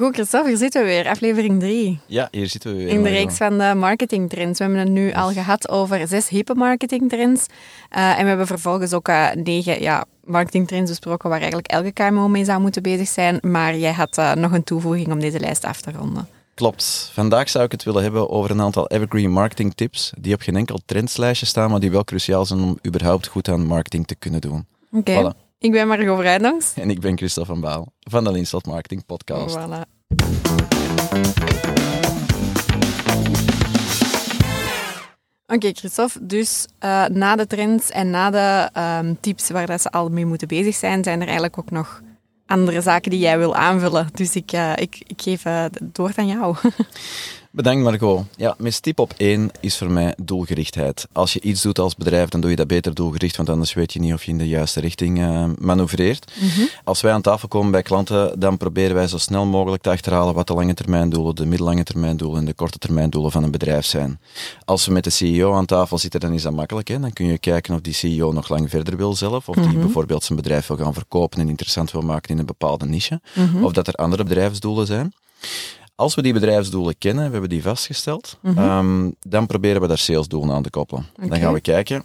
Goed, Christophe, hier zitten we weer, aflevering 3. Ja, hier zitten we weer. In de reeks van de marketingtrends. We hebben het nu al gehad over zes hippe marketingtrends. Eh, en we hebben vervolgens ook eh, negen ja, marketingtrends besproken waar eigenlijk elke KMO mee zou moeten bezig zijn. Maar jij had eh, nog een toevoeging om deze lijst af te ronden. Klopt. Vandaag zou ik het willen hebben over een aantal evergreen marketing tips die op geen enkel trendslijstje staan, maar die wel cruciaal zijn om überhaupt goed aan marketing te kunnen doen. Oké, Voilà. Ik ben Margot Vrijdongs. En ik ben Christophe van Baal van de Linstad Marketing Podcast. Voilà. Oké, Christophe. Dus eh, na de trends en na de ehm, tips waar dat ze al mee moeten bezig zijn, zijn er eigenlijk ook nog andere zaken die jij wil aanvullen. Dus ik, eh, ik, ik geef eh, het woord aan jou. Bedankt Margot. Ja, mijn tip op één is voor mij doelgerichtheid. Als je iets doet als bedrijf, dan doe je dat beter doelgericht, want anders weet je niet of je in de juiste richting eh, manoeuvreert. Als wij aan tafel komen bij klanten, dan proberen wij zo snel mogelijk te achterhalen wat de lange termijn doelen, de middellange termijn doelen en de korte termijn doelen van een bedrijf zijn. Als we met de CEO aan tafel zitten, dan is dat makkelijk. Hè? Dan kun je kijken of die CEO nog lang verder wil zelf, of die bijvoorbeeld zijn bedrijf wil gaan verkopen en interessant wil maken in een bepaalde niche, of dat er andere bedrijfsdoelen zijn. Als we die bedrijfsdoelen kennen, we hebben die vastgesteld, ehm, dan proberen we daar salesdoelen aan te koppelen. Dan gaan we kijken,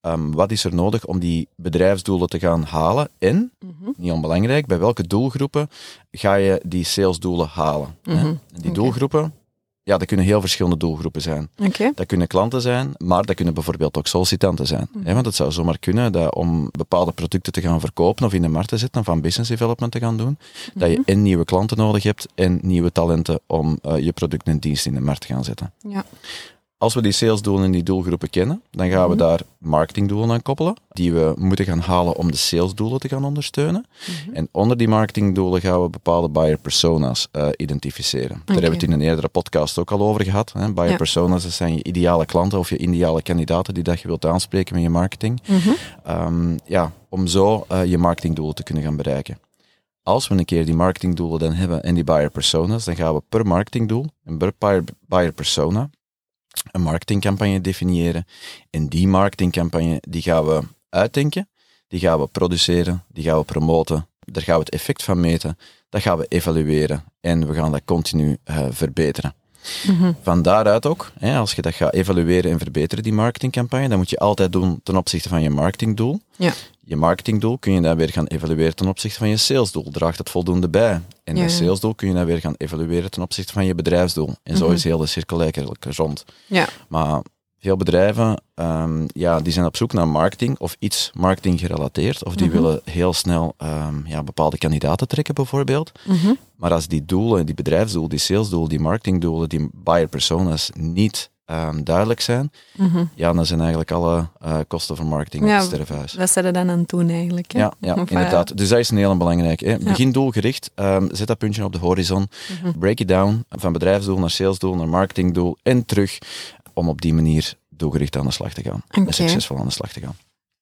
ehm, wat is er nodig om die bedrijfsdoelen te gaan halen en, niet onbelangrijk, bij welke doelgroepen ga je die salesdoelen halen. En die doelgroepen, ja, dat kunnen heel verschillende doelgroepen zijn. Oké. Dat kunnen klanten zijn, maar dat kunnen bijvoorbeeld ook sollicitanten zijn. hè, Want het zou zomaar kunnen dat om bepaalde producten te gaan verkopen of in de markt te zetten of aan business development te gaan doen, dat je en nieuwe klanten nodig hebt en nieuwe talenten om eh, je product en dienst in de markt te gaan zetten. Ja. Als we die salesdoelen en die doelgroepen kennen, dan gaan we daar marketingdoelen aan koppelen, die we moeten gaan halen om de salesdoelen te gaan ondersteunen. En onder die marketingdoelen gaan we bepaalde buyer persona's eh, identificeren. Daar hebben we het in een eerdere podcast ook al over gehad. Hè. Buyer Ja. persona's, dat zijn je ideale klanten of je ideale kandidaten die dat je wilt aanspreken met je marketing. Ehm, ja, om zo eh, je marketingdoelen te kunnen gaan bereiken. Als we een keer die marketingdoelen dan hebben en die buyer personas, dan gaan we per marketingdoel en per buyer, buyer persona een marketingcampagne definiëren. En die marketingcampagne die gaan we uitdenken, die gaan we produceren, die gaan we promoten, daar gaan we het effect van meten, dat gaan we evalueren en we gaan dat continu eh, verbeteren. Van daaruit ook, hè, als je dat gaat evalueren en verbeteren, die marketingcampagne, dan moet je altijd doen ten opzichte van je marketingdoel. Ja. Je marketingdoel kun je dan weer gaan evalueren ten opzichte van je salesdoel. Draagt het voldoende bij? En Ja, dat ja. salesdoel kun je dan weer gaan evalueren ten opzichte van je bedrijfsdoel. En zo is heel de cirkel eigenlijk rond. Ja. Maar veel bedrijven ehm, ja, die zijn op zoek naar marketing of iets marketing gerelateerd. Of die willen heel snel ehm, ja, bepaalde kandidaten trekken bijvoorbeeld. Maar als die doelen, die bedrijfsdoelen, die salesdoelen, die marketingdoelen, die buyer personas niet ehm, duidelijk zijn, ja, dan zijn eigenlijk alle eh, kosten van marketing Ja, op het sterfhuis. Wat zijn er dan aan het doen eigenlijk? hè? Ja, ja Of, eh, inderdaad. Dus dat is een heel belangrijk. Hè. Begin doelgericht, zet dat puntje op de horizon, Mhm. break it down, van bedrijfsdoel naar salesdoel, naar marketingdoel en terug, om op die manier doelgericht aan de slag te gaan. En succesvol aan de slag te gaan.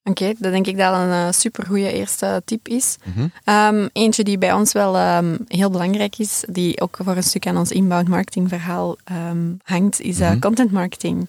Oké, dat denk ik dat een eh, supergoeie eerste tip is. Mhm. Ehm, eentje die bij ons wel ehm, heel belangrijk is, die ook voor een stuk aan ons inbound marketing verhaal ehm, hangt, is eh, Mhm. content marketing.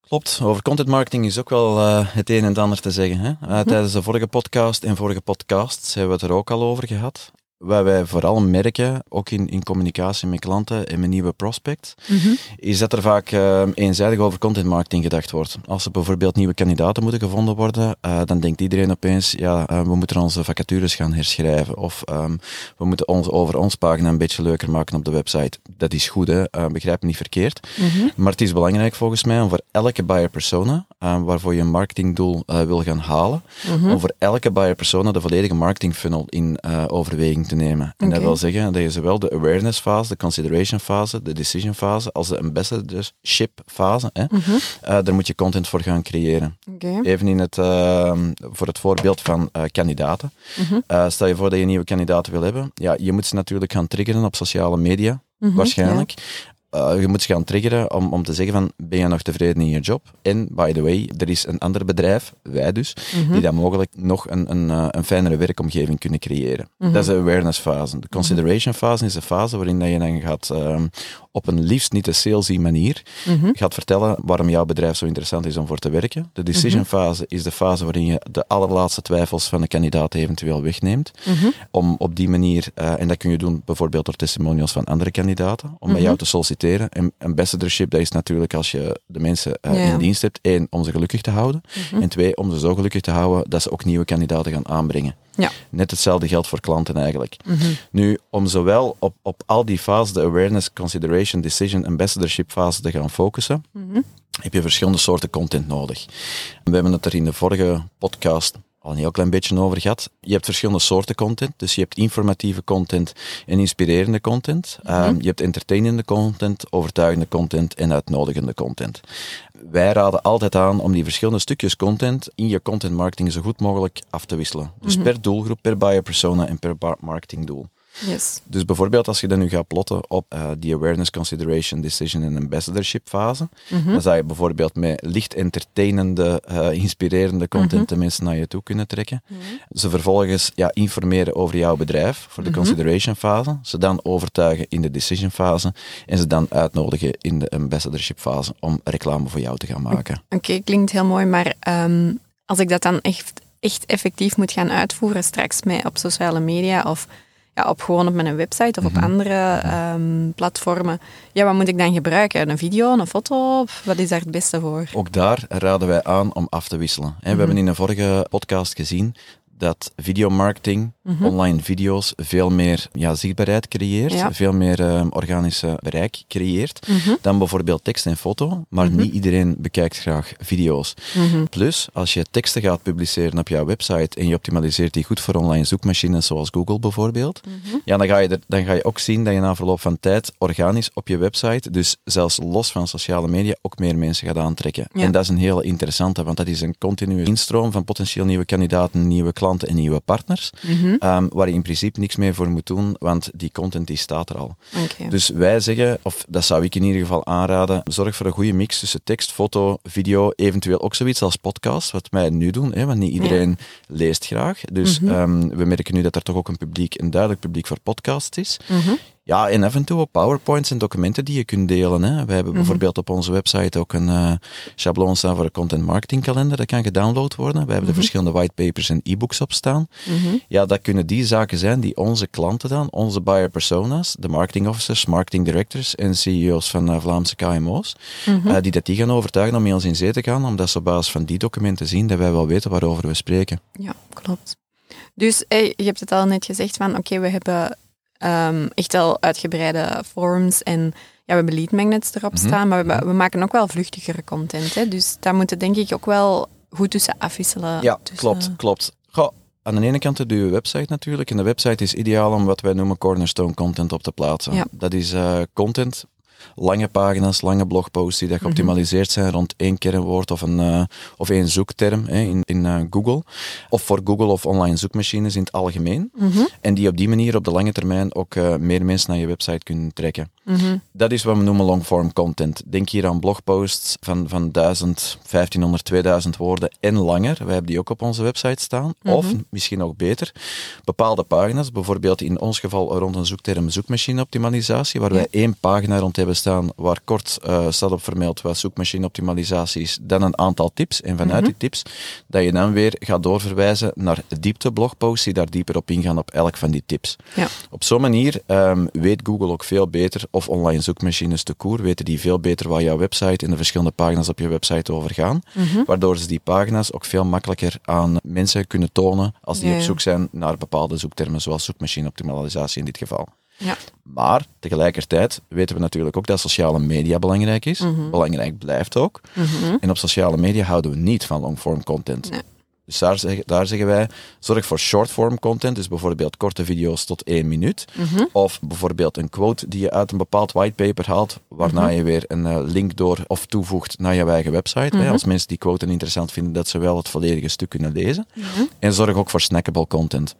Klopt, over content marketing is ook wel eh, het een en het ander te zeggen. Hè? Mhm. Tijdens de vorige podcast en vorige podcasts hebben we het er ook al over gehad. Wat wij vooral merken, ook in, in communicatie met klanten en met nieuwe prospects, Mhm. is dat er vaak eh, eenzijdig over content marketing gedacht wordt. Als er bijvoorbeeld nieuwe kandidaten moeten gevonden worden, eh, dan denkt iedereen opeens, ja, eh, we moeten onze vacatures gaan herschrijven. Of ehm, we moeten ons over ons pagina een beetje leuker maken op de website. Dat is goed, hè? Eh, begrijp me niet verkeerd. Maar het is belangrijk volgens mij om voor elke buyer persona, eh, waarvoor je een marketingdoel wil gaan halen, om voor elke buyer persona de volledige marketing funnel in overweging te nemen. En dat wil zeggen dat je zowel de awareness fase, de consideration fase, de decision fase, als de ambassadorship fase, hè, eh, daar moet je content voor gaan creëren. Even in het, eh, voor het voorbeeld van eh, kandidaten. Eh, stel je voor dat je nieuwe kandidaten wil hebben. Ja, je moet ze natuurlijk gaan triggeren op sociale media, waarschijnlijk. Eh, je moet ze gaan triggeren om, om te zeggen van, ben je nog tevreden in je job? En, by the way, er is een ander bedrijf, wij dus, die dan mogelijk nog een, een, eh, een fijnere werkomgeving kunnen creëren. Dat is de awareness fase. De consideration fase is de fase waarin dat je dan gaat ehm, op een liefst niet een salesy manier gaat vertellen waarom jouw bedrijf zo interessant is om voor te werken. De decision fase is de fase waarin je de allerlaatste twijfels van de kandidaat eventueel wegneemt. Om op die manier, eh, en dat kun je doen bijvoorbeeld door testimonials van andere kandidaten, om bij jou te solliciteren. En ambassadorship, dat is natuurlijk als je de mensen eh, Ja. in dienst hebt, één, om ze gelukkig te houden. En twee, om ze zo gelukkig te houden dat ze ook nieuwe kandidaten gaan aanbrengen. Ja. Net hetzelfde geldt voor klanten eigenlijk. Nu, om zowel op, op al die fases, de awareness, consideration, decision, ambassadorship fase te gaan focussen, heb je verschillende soorten content nodig. We hebben het er in de vorige podcast al een heel klein beetje over gehad. Je hebt verschillende soorten content. Dus je hebt informatieve content en inspirerende content. Um, je hebt entertainende content, overtuigende content en uitnodigende content. Wij raden altijd aan om die verschillende stukjes content in je content marketing zo goed mogelijk af te wisselen. Dus per doelgroep, per buyer persona en per marketingdoel. Yes. Dus bijvoorbeeld als je dat nu gaat plotten op eh, die awareness, consideration, decision en ambassadorship fase, dan zou je bijvoorbeeld met licht entertainende, eh, inspirerende content de mensen naar je toe kunnen trekken. Ze vervolgens ja, informeren over jouw bedrijf voor de consideration fase, ze dan overtuigen in de decision fase en ze dan uitnodigen in de ambassadorship fase om reclame voor jou te gaan maken. Oké, klinkt heel mooi, maar ehm, als ik dat dan echt, echt effectief moet gaan uitvoeren straks mee op sociale media of ja, op gewoon op mijn website of op andere ehm, platformen, ja, wat moet ik dan gebruiken? Een video, een foto? Of wat is daar het beste voor? Ook daar raden wij aan om af te wisselen. hè. We hebben in een vorige podcast gezien dat videomarketing, online video's, veel meer ja, zichtbaarheid creëert, Ja. veel meer eh, organische bereik creëert dan bijvoorbeeld tekst en foto. Maar niet iedereen bekijkt graag video's. Plus, als je teksten gaat publiceren op jouw website en je optimaliseert die goed voor online zoekmachines zoals Google bijvoorbeeld, ja, dan, ga je er, dan ga je ook zien dat je na verloop van tijd organisch op je website, dus zelfs los van sociale media, ook meer mensen gaat aantrekken. Ja. En dat is een hele interessante, want dat is een continue instroom van potentieel nieuwe kandidaten, nieuwe klanten en nieuwe partners, ehm, waar je in principe niks meer voor moet doen, want die content die staat er al. Dus wij zeggen, of dat zou ik in ieder geval aanraden, zorg voor een goede mix tussen tekst, foto, video, eventueel ook zoiets als podcast, wat wij nu doen, hè, want niet iedereen leest graag. Dus ehm, we merken nu dat er toch ook een publiek, een duidelijk publiek voor podcasts is. Ja, en af en toe ook powerpoints en documenten die je kunt delen. Hè. We hebben bijvoorbeeld op onze website ook een eh schabloon staan voor een content marketing kalender. Dat kan gedownload worden. We hebben er verschillende whitepapers en e-books op staan. Ja, dat kunnen die zaken zijn die onze klanten dan, onze buyer personas, de marketing officers, marketing directors en CEO's van eh, Vlaamse KMO's, eh, die dat die gaan overtuigen om met ons in zee te gaan, omdat ze op basis van die documenten zien dat wij wel weten waarover we spreken. Ja, klopt. Dus hey, je hebt het al net gezegd van oké, we hebben ehm, echt al uitgebreide forums en ja, we hebben lead magnets erop Mhm. staan, maar we, we maken ook wel vluchtigere content. Hè? Dus daar moeten denk ik ook wel goed tussen afwisselen. Ja, tussen- klopt, klopt. Goh, aan de ene kant heb je je website natuurlijk. En de website is ideaal om wat wij noemen cornerstone content op te plaatsen. Ja. Dat is eh, content, lange pagina's, lange blogposts die dat geoptimaliseerd zijn rond één kernwoord of, een, eh, of één zoekterm hè, in, in eh, Google. Of voor Google of online zoekmachines in het algemeen. En die op die manier op de lange termijn ook eh, meer mensen naar je website kunnen trekken. Dat is wat we noemen long-form content. Denk hier aan blogposts van, van 1000, 1500, 2000 woorden en langer. Wij hebben die ook op onze website staan. Of, misschien nog beter, bepaalde pagina's. Bijvoorbeeld in ons geval rond een zoekterm zoekmachine-optimalisatie, waar wij één pagina rond hebben staan waar kort eh, staat op vermeld wat zoekmachine-optimalisatie is. Dan een aantal tips. En vanuit die tips, dat je dan weer gaat doorverwijzen naar diepte-blogposts die daar dieper op ingaan op elk van die tips. Ja. Op zo'n manier ehm, weet Google ook veel beter, of online zoekmachines te koer, weten die veel beter waar jouw website en de verschillende pagina's op je website over gaan. Waardoor ze die pagina's ook veel makkelijker aan mensen kunnen tonen als die Ja, op zoek zijn naar bepaalde zoektermen, zoals zoekmachine-optimalisatie in dit geval. Ja. Maar tegelijkertijd weten we natuurlijk ook dat sociale media belangrijk is. Belangrijk blijft ook. En op sociale media houden we niet van longform content. Nee. Dus daar zeggen, daar zeggen wij, zorg voor shortform content, dus bijvoorbeeld korte video's tot één minuut. Of bijvoorbeeld een quote die je uit een bepaald whitepaper haalt, waarna je weer een eh, link door of toevoegt naar je eigen website. Hè, als mensen die quote interessant vinden, dat ze wel het volledige stuk kunnen lezen. En zorg ook voor snackable content.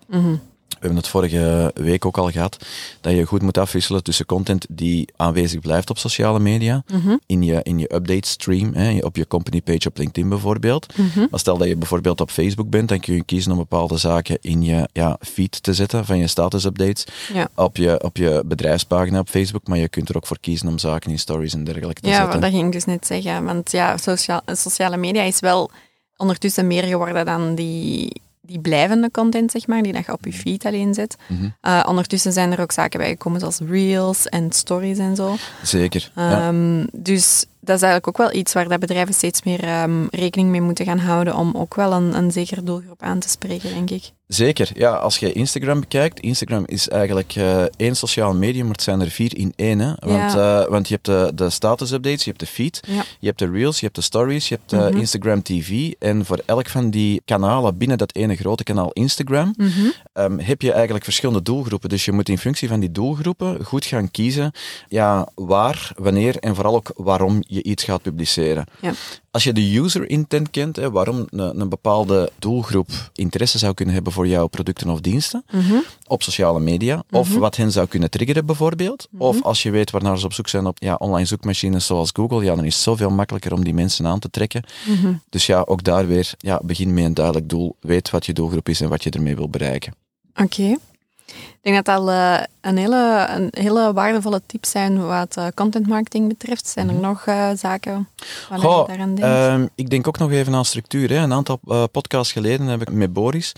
We hebben het vorige week ook al gehad, dat je goed moet afwisselen tussen content die aanwezig blijft op sociale media, Mhm. in, je, in je update stream, hè, op je company page op LinkedIn bijvoorbeeld. Mhm. Maar stel dat je bijvoorbeeld op Facebook bent, dan kun je kiezen om bepaalde zaken in je ja, feed te zetten van je status updates Ja. op, je, op je bedrijfspagina op Facebook, maar je kunt er ook voor kiezen om zaken in stories en dergelijke te Ja, zetten. dat ging ik dus net zeggen. Want ja, sociaal, sociale media is wel ondertussen meer geworden dan die, die blijvende content, zeg maar, die dat je op je feed alleen zet. Mhm. Eh, ondertussen zijn er ook zaken bij gekomen zoals reels en stories en zo. Zeker. ja. Ehm, Dus dat is eigenlijk ook wel iets waar dat bedrijven steeds meer ehm, rekening mee moeten gaan houden om ook wel een, een zekere doelgroep aan te spreken, denk ik. Zeker, ja. Als je Instagram bekijkt, Instagram is eigenlijk eh, één sociaal medium, maar het zijn er vier in één. Hè? Want, eh, want je hebt de, de status updates, je hebt de feed, Ja. je hebt de reels, je hebt de stories, je hebt eh, Mhm. Instagram TV. En voor elk van die kanalen binnen dat ene grote kanaal Instagram Mhm. ehm, heb je eigenlijk verschillende doelgroepen. Dus je moet in functie van die doelgroepen goed gaan kiezen ja, waar, wanneer en vooral ook waarom je iets gaat publiceren. Ja. Als je de user intent kent, hè, waarom een, een bepaalde doelgroep interesse zou kunnen hebben voor jouw producten of diensten Mhm. op sociale media, of wat hen zou kunnen triggeren bijvoorbeeld, Mhm. of als je weet waarnaar ze op zoek zijn op ja, online zoekmachines zoals Google, ja, dan is het zoveel makkelijker om die mensen aan te trekken. Mhm. Dus ja, ook daar weer, ja, begin met een duidelijk doel, weet wat je doelgroep is en wat je ermee wil bereiken. Oké. Ik denk dat dat eh, een, hele, een hele waardevolle tips zijn wat eh, content marketing betreft. Zijn er nog eh, zaken waar je Goh, daaraan denkt? ehm, ik denk ook nog even aan structuur. Hè. Een aantal podcasts geleden heb ik met Boris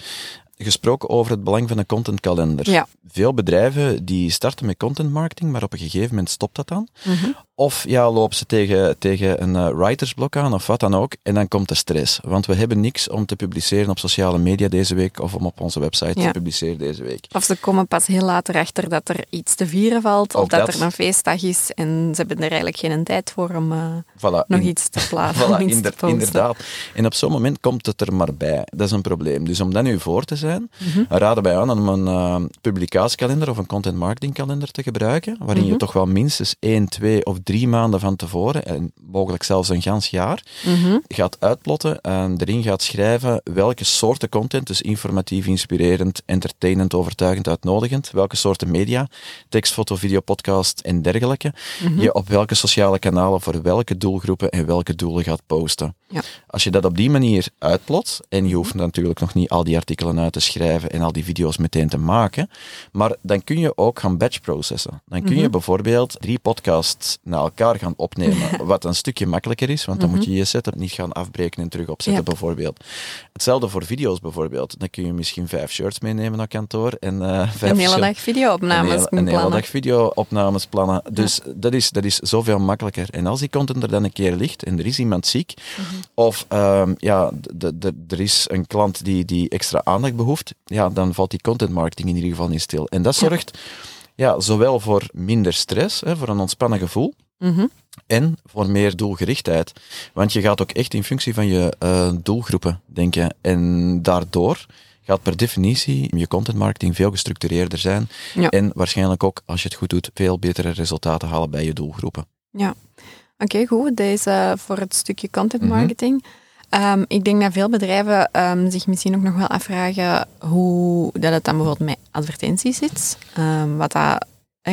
gesproken over het belang van een contentkalender. Ja. Veel bedrijven die starten met content marketing, maar op een gegeven moment stopt dat dan. Mhm. Of ja, lopen ze tegen, tegen een eh, writersblok aan of wat dan ook. En dan komt de stress. Want we hebben niks om te publiceren op sociale media deze week of om op onze website Ja. te publiceren deze week. Of ze komen pas heel later achter dat er iets te vieren valt, of dat, dat. er een feestdag is en ze hebben er eigenlijk geen tijd voor om eh, Voilà, nog in- iets te plaatsen, Voilà, inder- te inderdaad. En op zo'n moment komt het er maar bij. Dat is een probleem. Dus om dat nu voor te zijn, Mhm. raden wij aan om een eh, publicatiekalender of een content marketing kalender te gebruiken, waarin Mhm. je toch wel minstens 1, 2 of 3 maanden van tevoren, en mogelijk zelfs een gans jaar, Mhm. gaat uitplotten en erin gaat schrijven welke soorten content, dus informatief, inspirerend, entertainend, overtuigend, uitnodigend, welke soorten media, tekst, foto, video, podcast en dergelijke, Mhm. je op welke sociale kanalen voor welke doelgroepen en welke doelen gaat posten. Ja. Als je dat op die manier uitplot, en je hoeft natuurlijk nog niet al die artikelen uit te schrijven en al die video's meteen te maken, maar dan kun je ook gaan batch processen. Dan kun je Mhm. bijvoorbeeld drie podcasts na elkaar gaan opnemen, wat een stukje makkelijker is, want dan moet je je setup niet gaan afbreken en terug opzetten Mhm. Ja. bijvoorbeeld. Hetzelfde voor video's bijvoorbeeld. Dan kun je misschien vijf shirts meenemen naar kantoor en vijf Een hele dag video-opnames een hele, een hele plannen. dag video-opnames plannen. Dus dat, is, dat is zoveel makkelijker. En als die content er dan een keer ligt en er is iemand ziek, Mhm. of ehm, ja, er is een klant die, die extra aandacht behoeft, ja, dan valt die content marketing in ieder geval niet stil. En dat zorgt ja, zowel voor minder stress, hè, voor een ontspannen gevoel, Mhm. en voor meer doelgerichtheid. Want je gaat ook echt in functie van je eh, doelgroepen denken. En daardoor gaat per definitie je content marketing veel gestructureerder zijn. Ja. En waarschijnlijk ook, als je het goed doet, veel betere resultaten halen bij je doelgroepen. Ja, oké, goed. Deze voor het stukje content Mhm. marketing. Ehm, ik denk dat veel bedrijven ehm, zich misschien ook nog wel afvragen hoe dat het dan bijvoorbeeld met advertenties zit. Ehm, wat dat,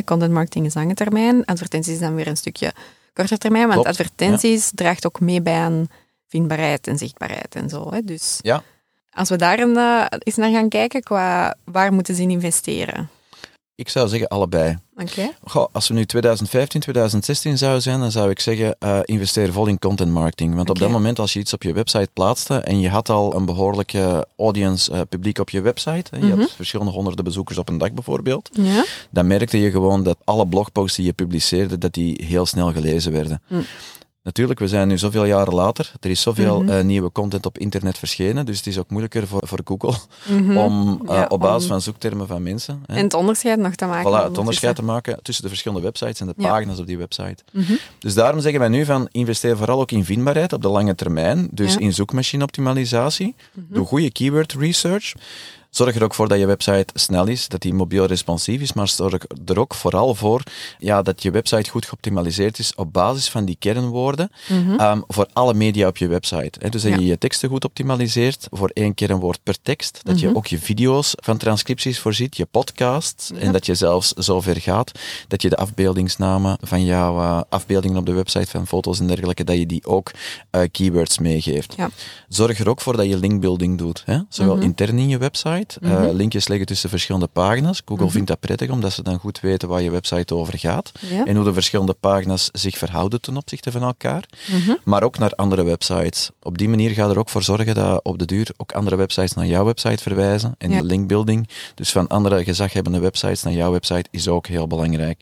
content marketing is lange termijn, advertenties is dan weer een stukje korter termijn, want Klopt, advertenties draagt ook mee bij aan vindbaarheid en zichtbaarheid en zo. Hè. Dus Ja. als we daar eh, eens naar gaan kijken, qua waar moeten ze in investeren? Ik zou zeggen allebei. Goh, als we nu 2015, 2016 zouden zijn, dan zou ik zeggen, eh, investeer vol in content marketing. Want op dat moment, als je iets op je website plaatste en je had al een behoorlijke audience, eh, publiek op je website, hè, je Mhm. had verschillende honderden bezoekers op een dag bijvoorbeeld, Ja. dan merkte je gewoon dat alle blogposts die je publiceerde, dat die heel snel gelezen werden. Hm. Natuurlijk, we zijn nu zoveel jaren later. Er is zoveel Mhm. eh, nieuwe content op internet verschenen, dus het is ook moeilijker voor, voor Google Mhm. om eh, Ja, op basis om- van zoektermen van mensen hè, En het onderscheid nog te maken. voilà, het onderscheid te maken tussen de verschillende websites en de Ja. pagina's op die website. Mhm. Dus daarom zeggen wij nu van investeer vooral ook in vindbaarheid op de lange termijn. Dus Ja. in zoekmachine-optimalisatie. Mhm. Doe goede keyword research. Zorg er ook voor dat je website snel is, dat die mobiel responsief is, maar zorg er ook vooral voor ja, dat je website goed geoptimaliseerd is op basis van die kernwoorden ehm, voor alle media op je website. Hè. Dus dat Ja. je je teksten goed optimaliseert voor één kernwoord per tekst, dat je ook je video's van transcripties voorziet, je podcast, en dat je zelfs zover gaat dat je de afbeeldingsnamen van jouw eh, afbeeldingen op de website van foto's en dergelijke, dat je die ook eh, keywords meegeeft. Ja. Zorg er ook voor dat je linkbuilding doet. Hè? Zowel intern in je website, eh, linkjes leggen tussen verschillende pagina's. Google vindt dat prettig, omdat ze dan goed weten waar je website over gaat. Ja. En hoe de verschillende pagina's zich verhouden ten opzichte van elkaar. Maar ook naar andere websites. Op die manier ga er ook voor zorgen dat op de duur ook andere websites naar jouw website verwijzen. En Ja. de linkbuilding, dus van andere gezaghebbende websites naar jouw website, is ook heel belangrijk.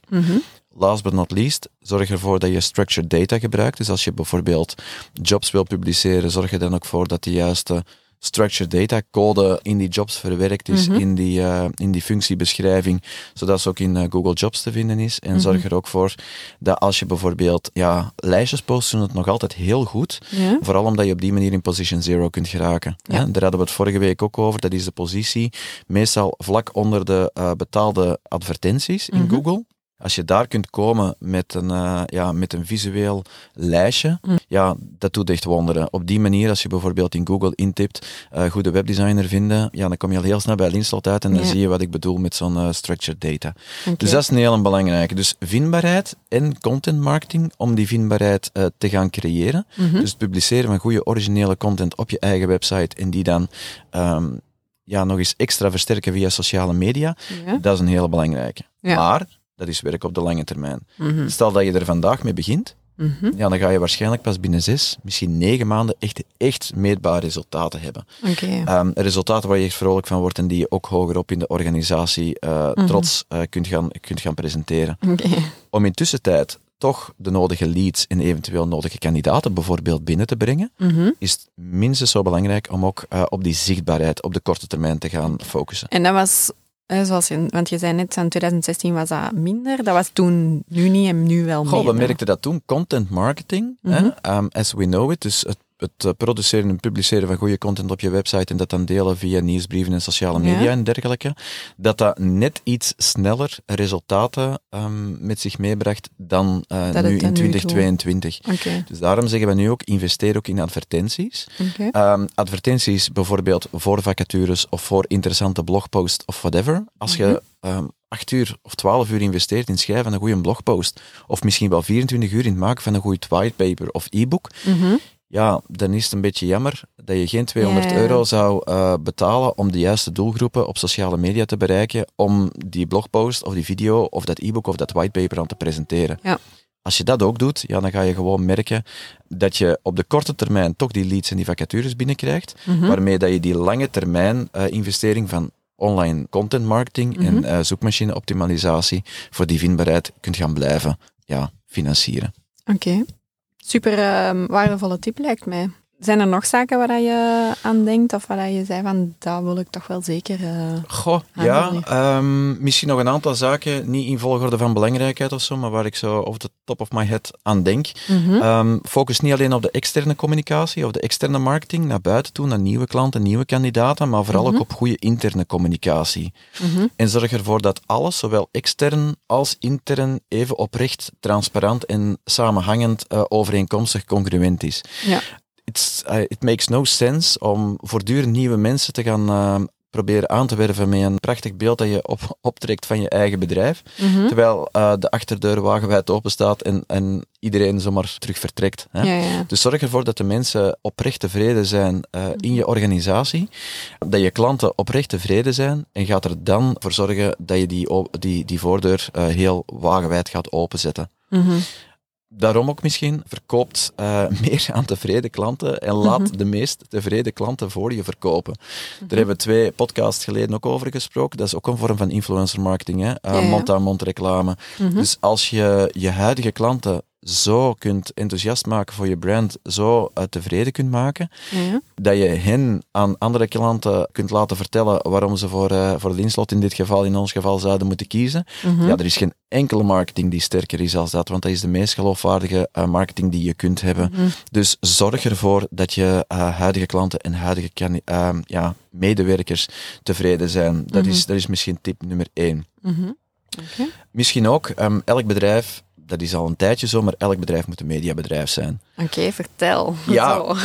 Last but not least, zorg ervoor dat je structured data gebruikt. Dus als je bijvoorbeeld jobs wil publiceren, zorg er dan ook voor dat de juiste structured data code in die jobs verwerkt is, in, die, eh, in die functiebeschrijving, zodat ze ook in eh, Google Jobs te vinden is. En zorg er ook voor dat als je bijvoorbeeld ja, lijstjes post, doen het nog altijd heel goed. Ja. Vooral omdat je op die manier in position zero kunt geraken. Ja. Hè? Daar hadden we het vorige week ook over. Dat is de positie meestal vlak onder de eh, betaalde advertenties in Google. Als je daar kunt komen met een, eh, ja, met een visueel lijstje, ja, dat doet echt wonderen. Op die manier, als je bijvoorbeeld in Google intipt, eh, goede webdesigner vinden, ja, dan kom je al heel snel bij Linslot uit en dan Ja. zie je wat ik bedoel met zo'n eh, structured data. Dus dat is een heel belangrijke. Dus vindbaarheid en content marketing om die vindbaarheid te gaan creëren. Mhm. Dus het publiceren van goede originele content op je eigen website en die dan ehm, ja, nog eens extra versterken via sociale media, Ja. dat is een hele belangrijke. Ja. Maar dat is werk op de lange termijn. Mhm. Stel dat je er vandaag mee begint, Mhm. ja, dan ga je waarschijnlijk pas binnen zes, misschien negen maanden echt, echt meetbare resultaten hebben. Ehm, resultaten waar je echt vrolijk van wordt en die je ook hogerop in de organisatie eh, Mhm. trots eh, kunt, gaan, kunt gaan presenteren. Om in tussentijd toch de nodige leads en eventueel nodige kandidaten bijvoorbeeld binnen te brengen, is het minstens zo belangrijk om ook eh, op die zichtbaarheid op de korte termijn te gaan focussen. En dat was, zoals je, want je zei net, in 2016 was dat minder. Dat was toen nu niet en nu wel meer. Goh, we merkten dat toen. Content marketing, Mhm. hè, um, as we know it, dus het, het eh, produceren en publiceren van goede content op je website en dat dan delen via nieuwsbrieven en sociale media Ja. en dergelijke, dat dat net iets sneller resultaten um, met zich meebracht dan uh, Dat nu in dan nu 2022. Oké. Dus daarom zeggen we nu ook, investeer ook in advertenties. Oké. Um, advertenties bijvoorbeeld voor vacatures of voor interessante blogposts of whatever. Als je um, acht uur of twaalf uur investeert in schrijven van een goede blogpost, of misschien wel 24 uur in het maken van een goed whitepaper of e-book, Mhm. Ja, dan is het een beetje jammer dat je geen 200 Ja, ja. euro zou eh, betalen om de juiste doelgroepen op sociale media te bereiken, om die blogpost of die video of dat e-book of dat whitepaper aan te presenteren. Ja. Als je dat ook doet, ja, dan ga je gewoon merken dat je op de korte termijn toch die leads en die vacatures binnenkrijgt, Mhm. waarmee dat je die lange termijn eh, investering van online content marketing en eh, zoekmachine optimalisatie voor die vindbaarheid kunt gaan blijven ja, financieren. Oké. Super ehm, waardevolle tip lijkt mij. Zijn er nog zaken waar je aan denkt of waar dat je zei van dat wil ik toch wel zeker... eh, Goh, ja. ehm, misschien nog een aantal zaken, niet in volgorde van belangrijkheid of zo, maar waar ik zo over de top of my head aan denk. mhm. Ehm, focus niet alleen op de externe communicatie of de externe marketing naar buiten toe, naar nieuwe klanten, nieuwe kandidaten, maar vooral Mhm. ook op goede interne communicatie. Mhm. En zorg ervoor dat alles, zowel extern als intern, even oprecht, transparant en samenhangend eh, overeenkomstig congruent is. Ja. It's, eh, it makes no sense om voortdurend nieuwe mensen te gaan eh, proberen aan te werven met een prachtig beeld dat je op, optrekt van je eigen bedrijf, Mhm. terwijl eh, de achterdeur wagenwijd open staat en, en iedereen zomaar terug vertrekt. Hè? Ja, ja. Dus zorg ervoor dat de mensen oprecht tevreden zijn eh, in je organisatie, dat je klanten oprecht tevreden zijn en gaat er dan voor zorgen dat je die, die, die voordeur heel wagenwijd gaat openzetten. Mhm. Daarom ook misschien, verkoopt eh, meer aan tevreden klanten en laat Mhm. de meest tevreden klanten voor je verkopen. Daar hebben we twee podcasts geleden ook over gesproken. Dat is ook een vorm van influencer marketing, hè? Eh, Ja, ja. mond-aan-mond reclame. Mhm. Dus als je je huidige klanten zo kunt enthousiast maken voor je brand, zo uh, tevreden kunt maken, Ja. dat je hen aan andere klanten kunt laten vertellen waarom ze voor, uh, voor Linslot in dit geval, in ons geval, zouden moeten kiezen. Mhm. Ja, er is geen enkele marketing die sterker is als dat, want dat is de meest geloofwaardige uh, marketing die je kunt hebben. Mhm. Dus zorg ervoor dat je uh, huidige klanten en huidige uh, ja, medewerkers tevreden zijn. Dat, Mhm. is, dat is misschien tip nummer één. Mhm. Misschien ook, um, elk bedrijf, dat is al een tijdje zo, maar elk bedrijf moet een mediabedrijf zijn. Oké, vertel. Ja.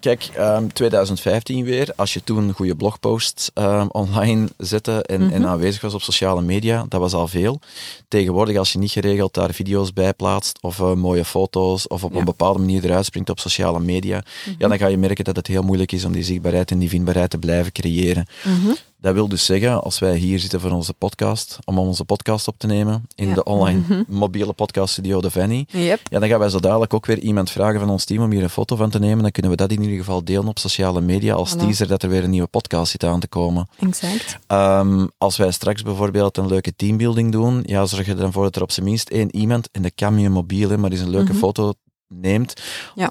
Kijk, um, 2015 weer, als je toen goede blogposts um, online zette en, Mhm. en, aanwezig was op sociale media, dat was al veel. Tegenwoordig, als je niet geregeld daar video's bij plaatst, of uh, mooie foto's, of op Ja. een bepaalde manier eruit springt op sociale media, ja, dan ga je merken dat het heel moeilijk is om die zichtbaarheid en die vindbaarheid te blijven creëren. Mhm. Dat wil dus zeggen, als wij hier zitten voor onze podcast, om onze podcast op te nemen, in Ja. de online Mhm. mobiele podcaststudio De Fanny, Yep. ja, dan gaan wij zo dadelijk ook weer iemand vragen van ons team om hier een foto van te nemen. Dan kunnen we dat in ieder geval delen op sociale media als Voilà. teaser dat er weer een nieuwe podcast zit aan te komen. Exact. Ehm, als wij straks bijvoorbeeld een leuke teambuilding doen, ja, zorg er dan voor dat er op zijn minst één iemand, en dat kan je mobiel, maar eens een leuke Mhm. foto neemt,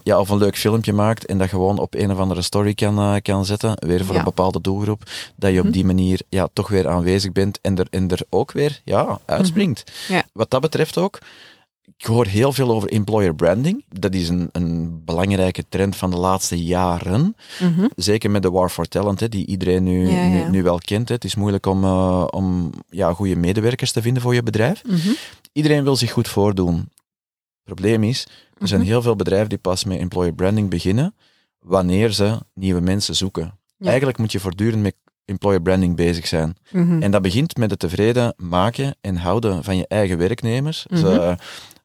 Ja. of een leuk filmpje maakt en dat gewoon op een of andere story kan, eh, kan zetten, weer voor Ja. een bepaalde doelgroep, dat je op Mhm. die manier ja, toch weer aanwezig bent en er, en er ook weer ja, uitspringt. Mhm. Ja. Wat dat betreft ook, ik hoor heel veel over employer branding. Dat is een, een belangrijke trend van de laatste jaren. Mhm. Zeker met de War for Talent, hè, die iedereen nu, Ja, ja. Nu, wel kent. Hè. Het is moeilijk om, eh, om ja, goede medewerkers te vinden voor je bedrijf. Mhm. Iedereen wil zich goed voordoen. Probleem is, er zijn Mhm. heel veel bedrijven die pas met employer branding beginnen wanneer ze nieuwe mensen zoeken. Ja. Eigenlijk moet je voortdurend met employer branding bezig zijn. Mhm. En dat begint met het tevreden maken en houden van je eigen werknemers. Mhm. Ze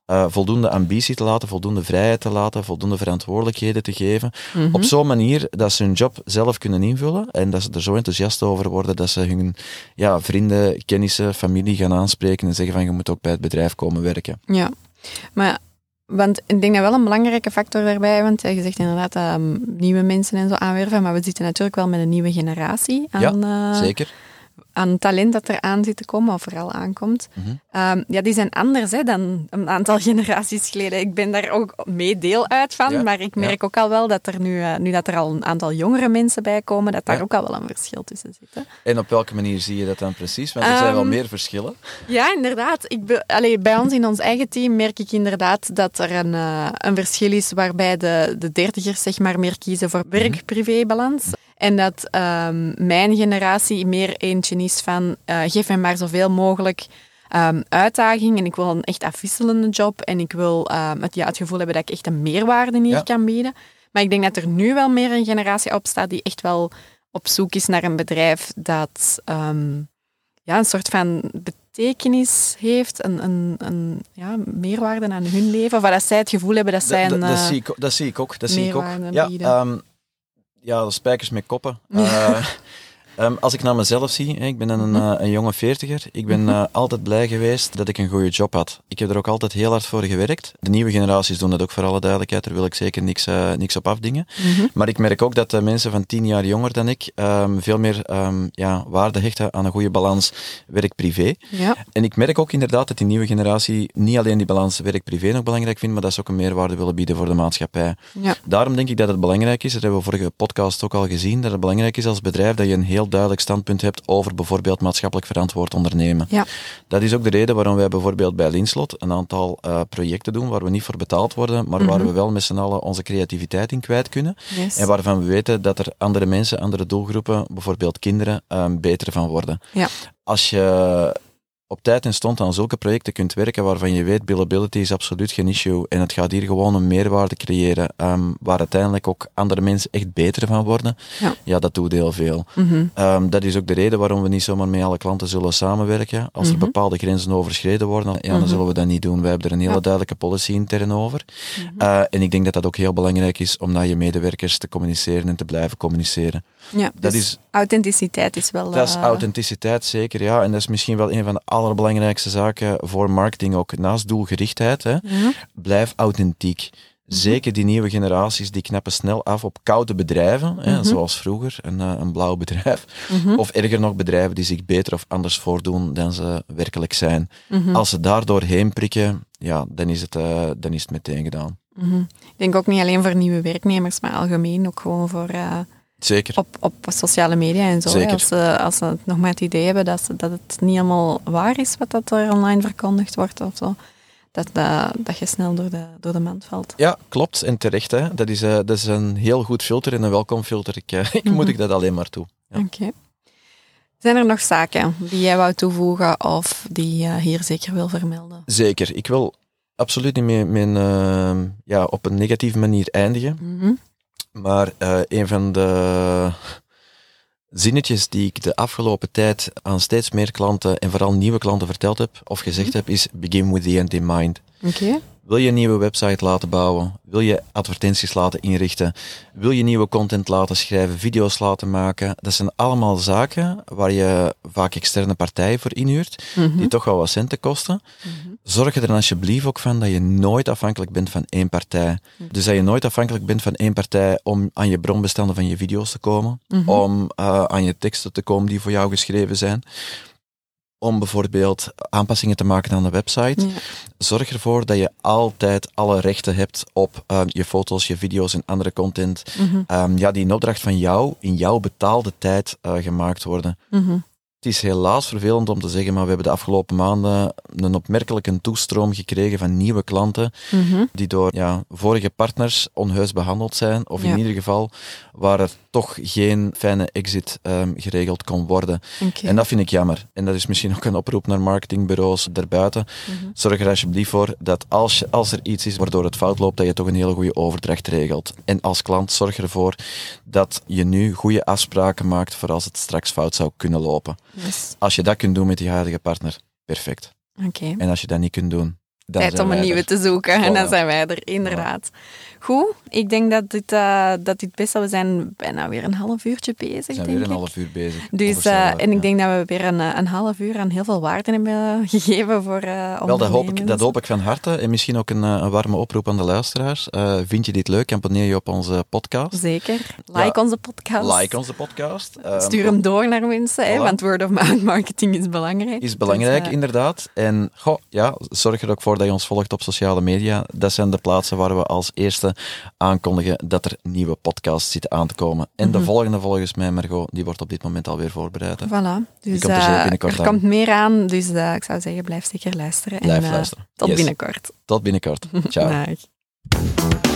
eh, voldoende ambitie te laten, voldoende vrijheid te laten, voldoende verantwoordelijkheden te geven. Op zo'n manier dat ze hun job zelf kunnen invullen en dat ze er zo enthousiast over worden dat ze hun ja, vrienden, kennissen, familie gaan aanspreken en zeggen van je moet ook bij het bedrijf komen werken. Ja, maar want ik denk dat wel een belangrijke factor daarbij, want je zegt inderdaad ehm, nieuwe mensen en zo aanwerven, maar we zitten natuurlijk wel met een nieuwe generatie aan, eh, Zeker. Aan talent dat er aan zit te komen, of vooral aankomt. Mhm. Ehm, ja, die zijn anders hè, dan een aantal generaties geleden. Ik ben daar ook mee deel uit van, Ja, maar ik merk ook al wel dat er nu, eh, nu dat er al een aantal jongere mensen bij komen, dat daar Ja. ook al wel een verschil tussen zit. Hè. En op welke manier zie je dat dan precies? Want er zijn wel Ehm, meer verschillen. Ja, inderdaad. Ik be- Allee, bij ons in ons eigen team merk ik inderdaad dat er een, eh, een verschil is waarbij de, de dertigers zeg maar, meer kiezen voor werk-privé-balans. En dat ehm, mijn generatie meer eentje is van eh, geef mij maar zoveel mogelijk ehm, uitdaging en ik wil een echt afwisselende job en ik wil ehm, het, ja, het gevoel hebben dat ik echt een meerwaarde hier Ja. kan bieden. Maar ik denk dat er nu wel meer een generatie opstaat die echt wel op zoek is naar een bedrijf dat ja, een soort van betekenis heeft, een, een, een ja, meerwaarde aan hun leven. Of dat zij het gevoel hebben dat zij een... dat, dat eh, zie ik, dat zie ik ook. Dat zie ik ook. Ja. Ja, de spijkers met koppen. Eh, ehm, als ik naar mezelf zie, ik ben een, Mhm. eh, een jonge veertiger. Ik ben eh, altijd blij geweest dat ik een goede job had. Ik heb er ook altijd heel hard voor gewerkt. De nieuwe generaties doen dat ook voor alle duidelijkheid. Daar wil ik zeker niks, eh, niks op afdingen. mhm. Maar ik merk ook dat de mensen van tien jaar jonger dan ik ehm, veel meer ehm, ja, waarde hechten aan een goede balans werk-privé. Ja, En ik merk ook inderdaad dat die nieuwe generatie niet alleen die balans werk-privé nog belangrijk vindt, maar dat ze ook een meerwaarde willen bieden voor de maatschappij. ja. Daarom denk ik dat het belangrijk is, dat hebben we vorige podcast ook al gezien, dat het belangrijk is als bedrijf dat je een heel duidelijk standpunt hebt over bijvoorbeeld maatschappelijk verantwoord ondernemen. Ja. Dat is ook de reden waarom wij bijvoorbeeld bij Linslot een aantal eh, projecten doen waar we niet voor betaald worden, maar waar Mhm. we wel met z'n allen onze creativiteit in kwijt kunnen. Yes. En waarvan we weten dat er andere mensen, andere doelgroepen, bijvoorbeeld kinderen, ehm, beter van worden. Ja. Als je op tijd en stond aan zulke projecten kunt werken waarvan je weet, billability is absoluut geen issue en het gaat hier gewoon een meerwaarde creëren ehm, waar uiteindelijk ook andere mensen echt beter van worden, Ja. dat doet heel veel. Mhm. Ehm, dat is ook de reden waarom we niet zomaar met alle klanten zullen samenwerken. Als er Mhm. bepaalde grenzen overschreden worden, ja, dan Mhm. zullen we dat niet doen. Wij hebben er een hele Ja. duidelijke policy intern over. Eh, en ik denk dat dat ook heel belangrijk is om naar je medewerkers te communiceren en te blijven communiceren. ja, dat dus is- authenticiteit is wel... Dat is eh, authenticiteit, zeker, ja. En dat is misschien wel een van de allerbelangrijkste zaken voor marketing ook. Naast doelgerichtheid, hè, ja. blijf authentiek. Zeker die nieuwe generaties, die knappen snel af op koude bedrijven, hè, Mhm. zoals vroeger, een, eh, een blauw bedrijf. Mhm. Of erger nog, bedrijven die zich beter of anders voordoen dan ze werkelijk zijn. Mhm. Als ze daar doorheen prikken, ja, dan is het, uh, dan is het meteen gedaan. Mhm. Ik denk ook niet alleen voor nieuwe werknemers, maar algemeen ook gewoon voor... Uh, Zeker. Op, op sociale media en zo. Zeker. Als, ze, als ze nog maar het idee hebben dat, ze, dat het niet helemaal waar is wat dat er online verkondigd wordt of zo. Dat, dat, dat je snel door de, door de mand valt. Ja, klopt. En terecht. Hè. Dat, is, uh, dat is een heel goed filter en een welkom filter. Ik, uh, ik moet ik dat alleen maar toe. Ja. Oké. Zijn er nog zaken die jij wou toevoegen of die je hier zeker wil vermelden? Zeker. Ik wil absoluut niet meer mijn, uh, ja, op een negatieve manier eindigen. Mm -hmm. Maar uh, een van de zinnetjes die ik de afgelopen tijd aan steeds meer klanten en vooral nieuwe klanten verteld heb of gezegd mm -hmm. heb, is begin with the end in mind. Oké. Okay. Wil je een nieuwe website laten bouwen? Wil je advertenties laten inrichten? Wil je nieuwe content laten schrijven, video's laten maken? Dat zijn allemaal zaken waar je vaak externe partijen voor inhuurt, mm -hmm. die toch wel wat centen kosten. Mm -hmm. Zorg er dan alsjeblieft ook van dat je nooit afhankelijk bent van één partij. Dus dat je nooit afhankelijk bent van één partij om aan je bronbestanden van je video's te komen, Mhm. om uh, aan je teksten te komen die voor jou geschreven zijn om bijvoorbeeld aanpassingen te maken aan de website. Ja. Zorg ervoor dat je altijd alle rechten hebt op uh, je foto's, je video's en andere content. Mhm. Um, ja, die in opdracht van jou, in jouw betaalde tijd uh, gemaakt worden. Mhm. Het is helaas vervelend om te zeggen, maar we hebben de afgelopen maanden een opmerkelijke toestroom gekregen van nieuwe klanten Mhm. die door ja, vorige partners onheus behandeld zijn, of Ja. in ieder geval waar er toch geen fijne exit um, geregeld kon worden. En dat vind ik jammer. En dat is misschien ook een oproep naar marketingbureaus daarbuiten. Mhm. Zorg er alsjeblieft voor dat als, je, als er iets is waardoor het fout loopt, dat je toch een hele goede overdracht regelt. En als klant zorg ervoor dat je nu goede afspraken maakt voor als het straks fout zou kunnen lopen. Yes. Als je dat kunt doen met je huidige partner, perfect. Oké. En als je dat niet kunt doen, dan Tijd om een nieuwe er. te zoeken. En dan zijn wij er, inderdaad. Goed, ik denk dat dit, eh, dat dit best wel... We zijn bijna weer een half uurtje bezig, We zijn denk weer een ik. half uur bezig. Dus, eh, en ik ja. denk dat we weer een, eh, een half uur aan heel veel waarde hebben gegeven voor eh Wel, dat hoop, ik, dat hoop ik van harte. En misschien ook een, een warme oproep aan de luisteraars. Vind je dit leuk? Abonneer je op onze podcast. Zeker. Like onze podcast. Like onze podcast. Ehm, Stuur hem door naar mensen, hè, want word of mouth marketing is belangrijk. is belangrijk, Dus, inderdaad. En goh, ja, zorg er ook voor dat je ons volgt op sociale media. Dat zijn de plaatsen waar we als eerste aankondigen dat er nieuwe podcasts zitten aan te komen. En de Mhm. volgende volgens mij, Margot, die wordt op dit moment alweer voorbereid. hè. Voilà. Dus komt er zeker eh, binnenkort er aan. komt meer aan, dus eh, ik zou zeggen, blijf zeker luisteren. Blijf en, eh, luisteren. Tot Yes. binnenkort. Tot binnenkort. Ciao. Dag.